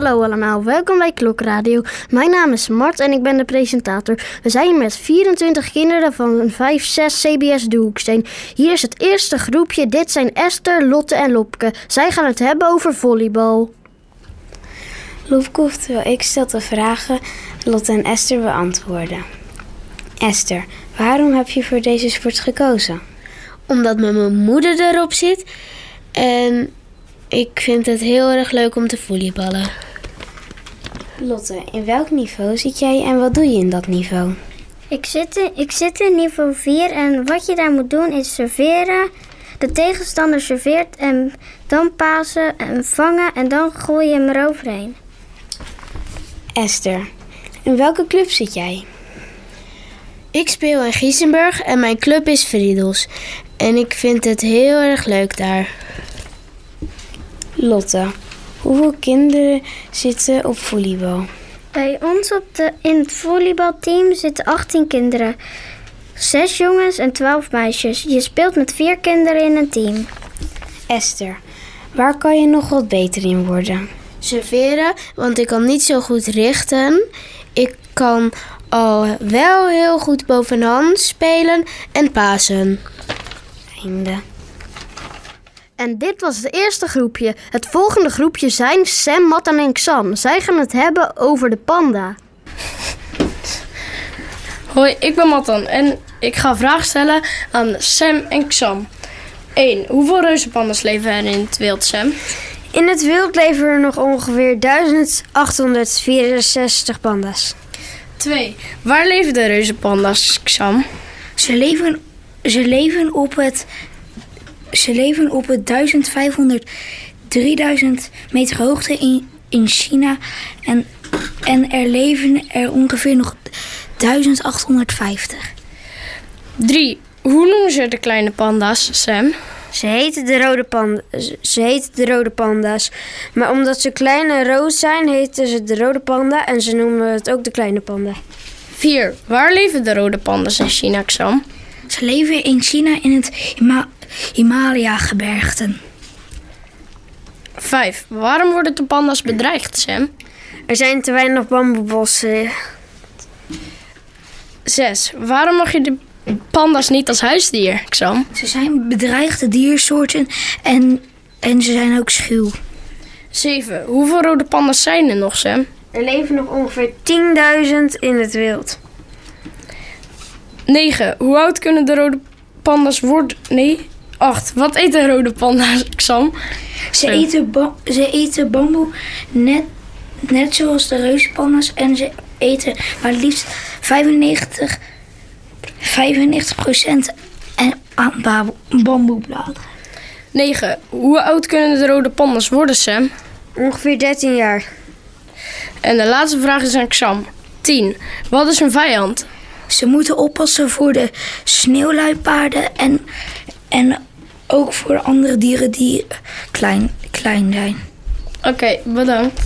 Hallo allemaal, welkom bij Klokradio. Mijn naam is Mart en ik ben de presentator. We zijn hier met 24 kinderen van 5, 6 CBS Doeksteen. Hier is het eerste groepje. Dit zijn Esther, Lotte en Lopke. Zij gaan het hebben over volleybal. Lopke, oftewel ik stel de vragen, Lotte en Esther beantwoorden. Esther, waarom heb je voor deze sport gekozen? Omdat mijn moeder erop zit. En ik vind het heel erg leuk om te volleyballen. Lotte, in welk niveau zit jij en wat doe je in dat niveau? Ik zit, in, ik zit in niveau 4 en wat je daar moet doen is serveren. De tegenstander serveert en dan pasen en vangen en dan gooi je hem eroverheen. Esther, in welke club zit jij? Ik speel in Giesenburg en mijn club is Friedels. En ik vind het heel erg leuk daar. Lotte, hoeveel kinderen zitten op volleybal? Bij ons op de, in het volleybalteam zitten 18 kinderen. 6 jongens en 12 meisjes. Je speelt met 4 kinderen in een team. Esther, waar kan je nog wat beter in worden? Serveren, want ik kan niet zo goed richten. Ik kan al wel heel goed bovenhand spelen en pasen. Einde. En dit was het eerste groepje. Het volgende groepje zijn Sam, Matan en Xam. Zij gaan het hebben over de panda. Hoi, ik ben Matan en ik ga vragen stellen aan Sam en Xam. 1. Hoeveel reuzenpandas leven er in het wild, Sam? In het wild leven er nog ongeveer 1864 panda's. 2. Waar leven de reuzenpandas, Xam? Ze leven, ze leven op het ze leven op het 1500, 3000 meter hoogte in, in China. En, en er leven er ongeveer nog 1850. 3. Hoe noemen ze de kleine panda's, Sam? Ze heten de rode, panda, ze heten de rode panda's. Maar omdat ze klein en rood zijn, heten ze de rode panda. En ze noemen het ook de kleine panda. 4. Waar leven de rode panda's in China, Xam? Ze leven in China in het Himalaya-gebergten. 5. Waarom worden de panda's bedreigd, Sam? Er zijn te weinig bamboebossen. 6. Waarom mag je de panda's niet als huisdier, Xam? Ze zijn bedreigde diersoorten en, en ze zijn ook schuw. 7. Hoeveel rode panda's zijn er nog, Sam? Er leven nog ongeveer 10.000 in het wild. 9. Hoe oud kunnen de rode panda's worden? Nee, 8. Wat eten rode panda's, Xam? Ze eten, ze eten bamboe net, net zoals de reuzenpanda's. En ze eten maar liefst 95, 95% aan bamboebladeren. 9. Hoe oud kunnen de rode panda's worden, Sam? Ongeveer 13 jaar. En de laatste vraag is aan Xam. 10. Wat is een vijand? Ze moeten oppassen voor de sneeuwluipaarden en, en ook voor andere dieren die klein, klein zijn. Oké, bedankt.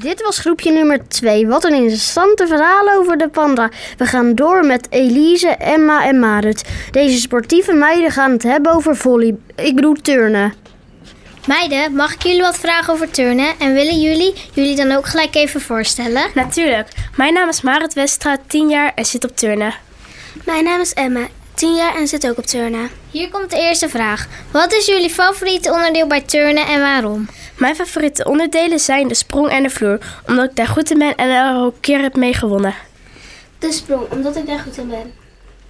Dit was groepje nummer 2. Wat een interessante verhaal over de panda. We gaan door met Elise, Emma en Marit. Deze sportieve meiden gaan het hebben over volley. Ik bedoel turnen. Meiden, mag ik jullie wat vragen over turnen? En willen jullie jullie dan ook gelijk even voorstellen? Natuurlijk. Mijn naam is Marit Westra, 10 jaar en zit op turnen. Mijn naam is Emma, 10 jaar en zit ook op turnen. Hier komt de eerste vraag. Wat is jullie favoriete onderdeel bij turnen en waarom? Mijn favoriete onderdelen zijn de sprong en de vloer, omdat ik daar goed in ben en er ook een keer heb mee gewonnen. De sprong, omdat ik daar goed in ben.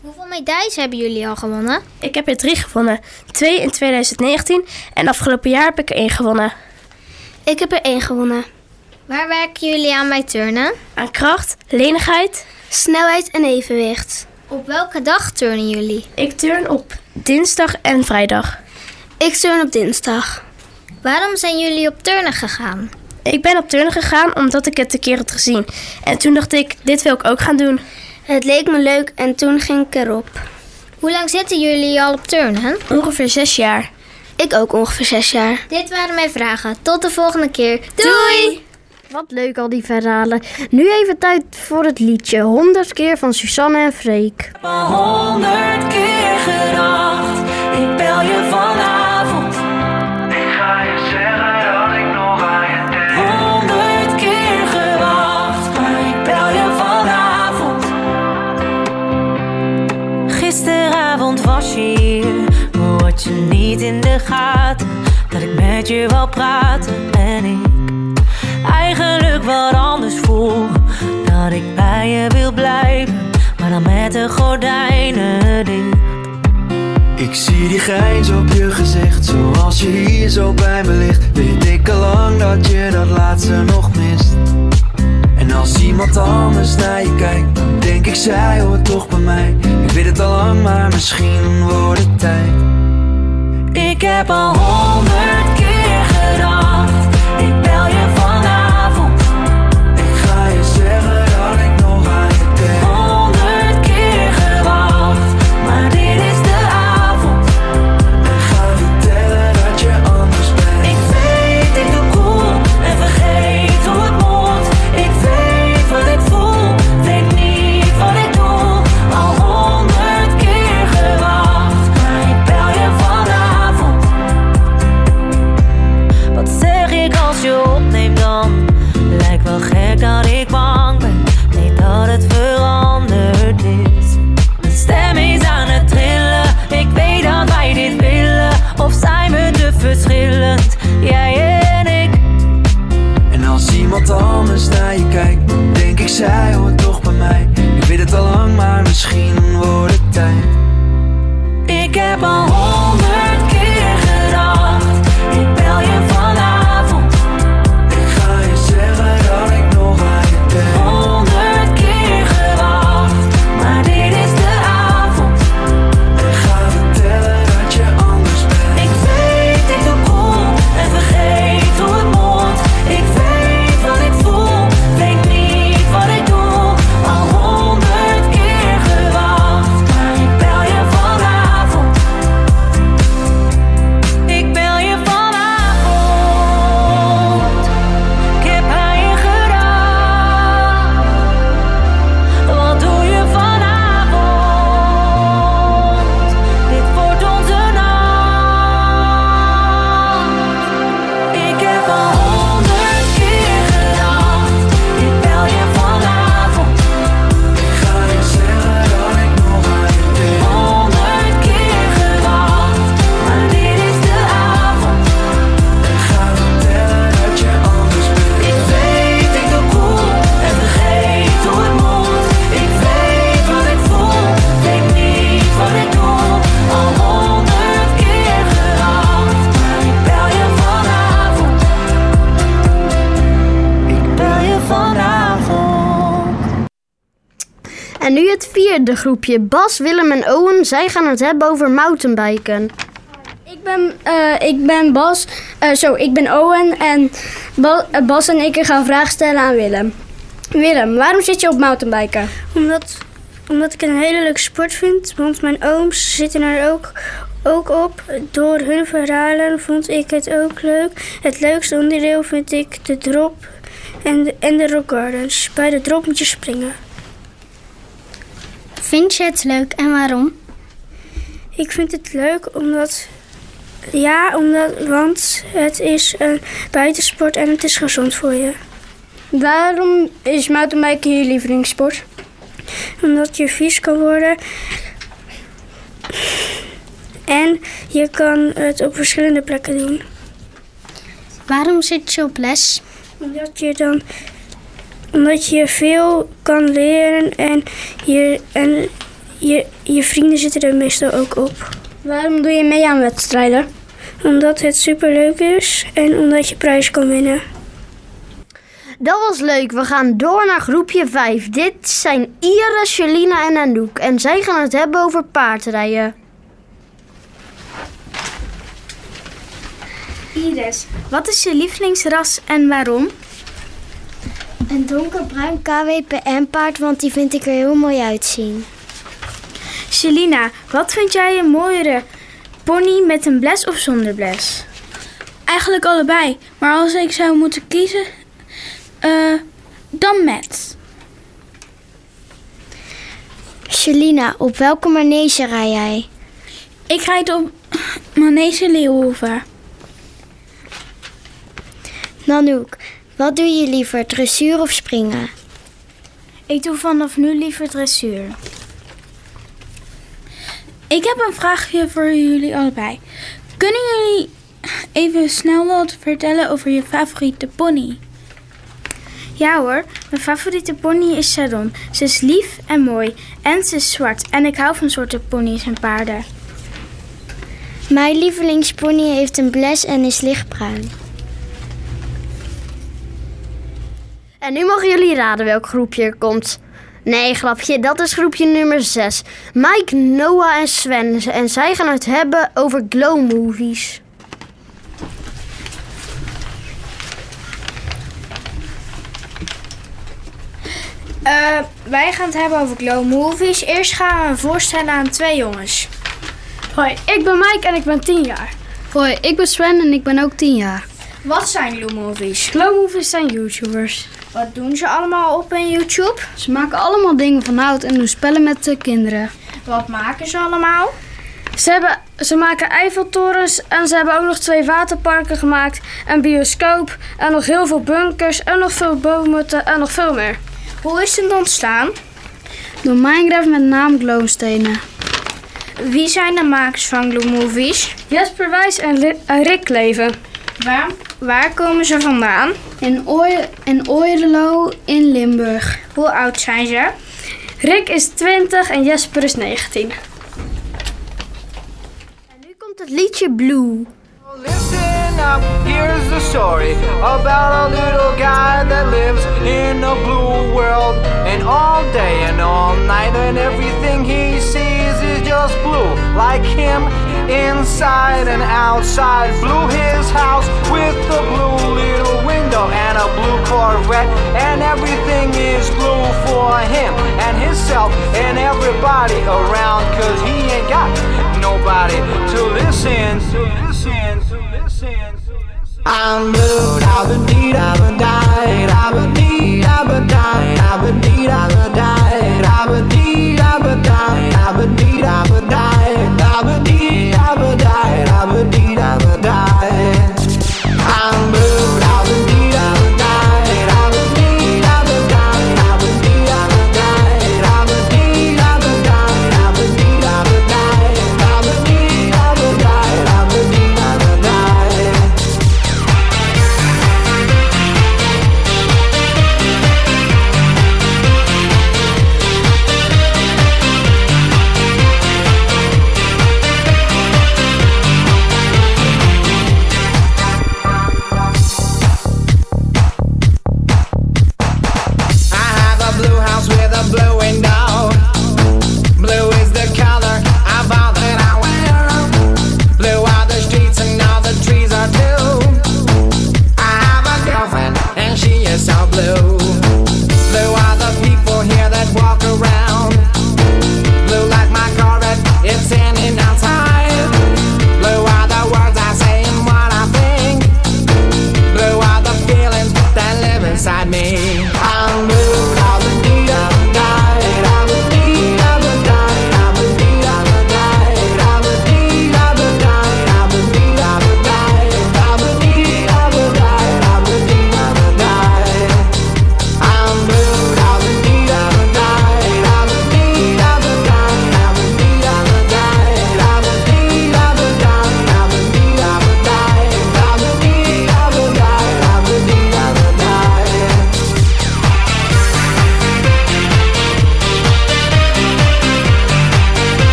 Hoeveel medailles hebben jullie al gewonnen? Ik heb er drie gewonnen. Twee in 2019 en afgelopen jaar heb ik er één gewonnen. Ik heb er één gewonnen. Waar werken jullie aan bij turnen? Aan kracht, lenigheid, snelheid en evenwicht. Op welke dag turnen jullie? Ik turn op dinsdag en vrijdag. Ik turn op dinsdag. Waarom zijn jullie op turnen gegaan? Ik ben op turnen gegaan omdat ik het een keer had gezien. En toen dacht ik, dit wil ik ook gaan doen. Het leek me leuk en toen ging ik erop. Hoe lang zitten jullie al op turnen? Ongeveer zes jaar. Ik ook ongeveer zes jaar. Dit waren mijn vragen. Tot de volgende keer. Doei! Wat leuk al die verhalen. Nu even tijd voor het liedje 100 keer van Susanne en Freek. Honderd 100 keer gedacht, ik bel je vanavond. Ik ga je zeggen dat ik nog aan je denk. 100 keer gewacht, ik bel je vanavond. Gisteravond was je hier, maar je niet in de gaten. Dat ik met je wil praten en ik wat anders voel. Dat ik bij je wil blijven, maar dan met de gordijnen dicht. Ik zie die grijns op je gezicht, zoals je hier zo bij me ligt. Weet ik al lang dat je dat laatste nog mist. En als iemand anders naar je kijkt, dan denk ik zij hoort toch bij mij. Ik weet het al lang, maar misschien wordt het tijd. Ik heb al honderd keer gedacht, mij. Ik weet het al lang, maar misschien wordt het tijd. Ik heb al vierde groepje. Bas, Willem en Owen. Zij gaan het hebben over mountainbiken. Ik ben, eh, ik ben Bas. eh, zo, ik ben Owen. En eh, Bas en ik gaan vragen stellen aan Willem. Willem, waarom zit je op mountainbiken? Omdat, omdat ik het een hele leuke sport vind. Want mijn ooms zitten er ook, ook op. Door hun verhalen vond ik het ook leuk. Het leukste onderdeel vind ik de drop en de, en de rock gardens. Bij de drop moet je springen. Vind je het leuk en waarom? Ik vind het leuk omdat... Ja, omdat, want het is een buitensport en het is gezond voor je. Waarom is mountainbiken je lievelingssport? Omdat je vies kan worden. En je kan het op verschillende plekken doen. Waarom zit je op les? Omdat je dan omdat je veel kan leren en je, en je, je vrienden zitten er meestal ook op. Waarom doe je mee aan wedstrijden? Omdat het superleuk is en omdat je prijs kan winnen. Dat was leuk. We gaan door naar groepje 5. Dit zijn Iris, Jelina en Anouk. En zij gaan het hebben over paardrijden. Iris, wat is je lievelingsras en waarom? Een donkerbruin KWPN-paard, want die vind ik er heel mooi uitzien. Selina, wat vind jij een mooiere pony met een bles of zonder bles? Eigenlijk allebei. Maar als ik zou moeten kiezen, eh, dan met. Shelina, op welke manege rij jij? Ik rijd op Manege Leeuwhoven. Nanoek, wat doe je liever, dressuur of springen? Ik doe vanaf nu liever dressuur. Ik heb een vraagje voor jullie allebei. Kunnen jullie even snel wat vertellen over je favoriete pony? Ja hoor, mijn favoriete pony is Sharon. Ze is lief en mooi en ze is zwart. En ik hou van zwarte ponies en paarden. Mijn lievelingspony heeft een bles en is lichtbruin. En nu mogen jullie raden welk groepje er komt. Nee, grapje, dat is groepje nummer 6. Mike, Noah en Sven. En zij gaan het hebben over glow movies. Eh, wij gaan het hebben over glow movies. Eerst gaan we een voorstellen aan twee jongens. Hoi, ik ben Mike en ik ben 10 jaar. Hoi, ik ben Sven en ik ben ook 10 jaar. Wat zijn glow movies? Glow movies zijn YouTubers. Wat doen ze allemaal op in YouTube? Ze maken allemaal dingen van hout en doen spellen met de kinderen. Wat maken ze allemaal? Ze, hebben, ze maken Eiffeltorens en ze hebben ook nog twee waterparken gemaakt. Een bioscoop en nog heel veel bunkers en nog veel boomhutten en nog veel meer. Hoe is het ontstaan? Door Minecraft met naam glowstenen. Wie zijn de makers van glow movies? Jesper Wijs en Rick Leven. Waar, waar komen ze vandaan? In, Ooi in Oorlo in Limburg. Hoe oud zijn ze? Rick is 20 en Jesper is 19. En nu komt het liedje Blue. Listen up, here's the story about a little guy that lives in a blue world. And all day and all night, and everything he sees is just blue. Like him, inside and outside. Blue his house with a blue little window and a blue Corvette. And everything is blue for him and himself and everybody around. Cause he ain't got nobody to listen, to listen, to listen. I'm blue, I've been deed, I've been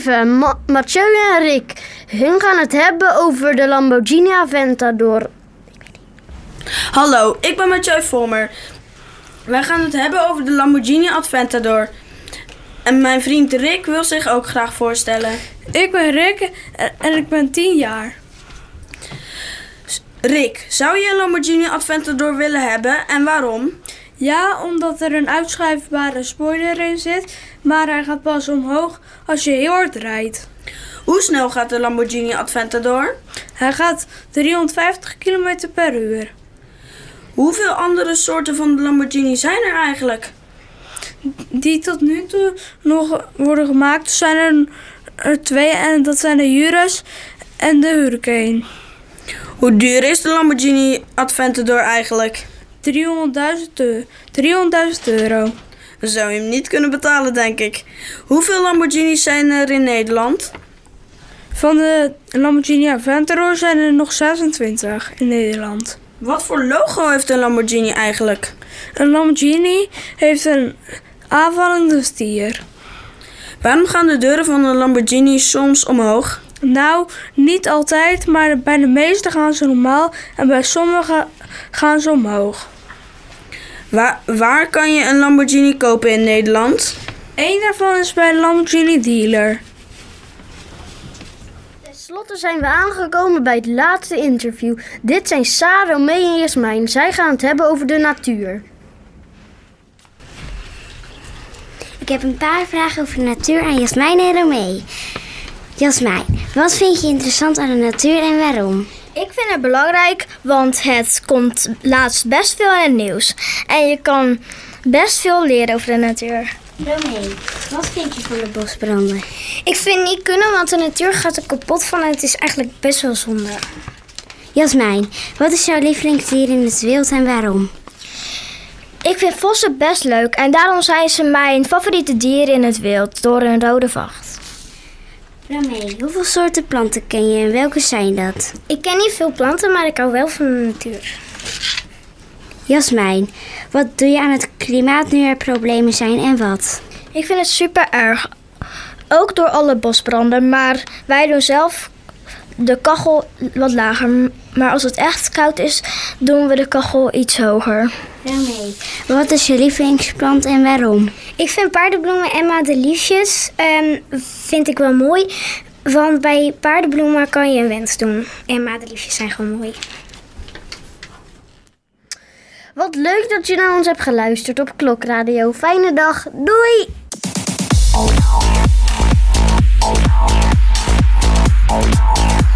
7, Ma Mathieu en Rick. Hun gaan het hebben over de Lamborghini Aventador. Hallo, ik ben Mathieu Volmer. Wij gaan het hebben over de Lamborghini Aventador. En mijn vriend Rick wil zich ook graag voorstellen. Ik ben Rick en- en ik ben 10 jaar. Rick, zou je een Lamborghini Aventador willen hebben en waarom? Ja, omdat er een uitschuifbare spoiler in zit, maar hij gaat pas omhoog als je heel hard rijdt. Hoe snel gaat de Lamborghini Aventador? Hij gaat 350 km per uur. Hoeveel andere soorten van de Lamborghini zijn er eigenlijk? Die tot nu toe nog worden gemaakt zijn er, er twee en dat zijn de Urus en de Hurricane. Hoe duur is de Lamborghini Aventador eigenlijk? 300.000 eu- 300.000 euro. Dan zou je hem niet kunnen betalen, denk ik. Hoeveel Lamborghinis zijn er in Nederland? Van de Lamborghini Aventador zijn er nog 26 in Nederland. Wat voor logo heeft een Lamborghini eigenlijk? Een Lamborghini heeft een aanvallende stier. Waarom gaan de deuren van een Lamborghini soms omhoog? Nou, niet altijd, maar bij de meeste gaan ze normaal en bij sommige gaan ze omhoog. Waar, waar kan je een Lamborghini kopen in Nederland? Eén daarvan is bij de Lamborghini dealer. Ten slotte zijn we aangekomen bij het laatste interview. Dit zijn Sarah, Romee en Jasmijn. Zij gaan het hebben over de natuur. Ik heb een paar vragen over de natuur aan Jasmijn en Romee. Jasmijn, wat vind je interessant aan de natuur en waarom? Ik vind het belangrijk, want het komt laatst best veel in het nieuws. En je kan best veel leren over de natuur. Romee, wat vind je van de bosbranden? Ik vind niet kunnen, want de natuur gaat er kapot van en het is eigenlijk best wel zonde. Jasmijn, wat is jouw lievelingsdier in het wild en waarom? Ik vind vossen best leuk en daarom zijn ze mijn favoriete dier in het wild door hun rode vacht. Romee, hoeveel soorten planten ken je en welke zijn dat? Ik ken niet veel planten, maar ik hou wel van de natuur. Jasmijn, wat doe je aan het klimaat nu er problemen zijn en wat? Ik vind het super erg. Ook door alle bosbranden, maar wij doen zelf de kachel wat lager. Maar als het echt koud is, doen we de kachel iets hoger. Romee, wat is je lievelingsplant en waarom? Ik vind paardenbloemen en madeliefjes ehm, vind ik wel mooi. Want bij paardenbloemen kan je een wens doen. En madeliefjes zijn gewoon mooi. Wat leuk dat je naar ons hebt geluisterd op Klokradio. Fijne dag. Doei! Oh, yeah.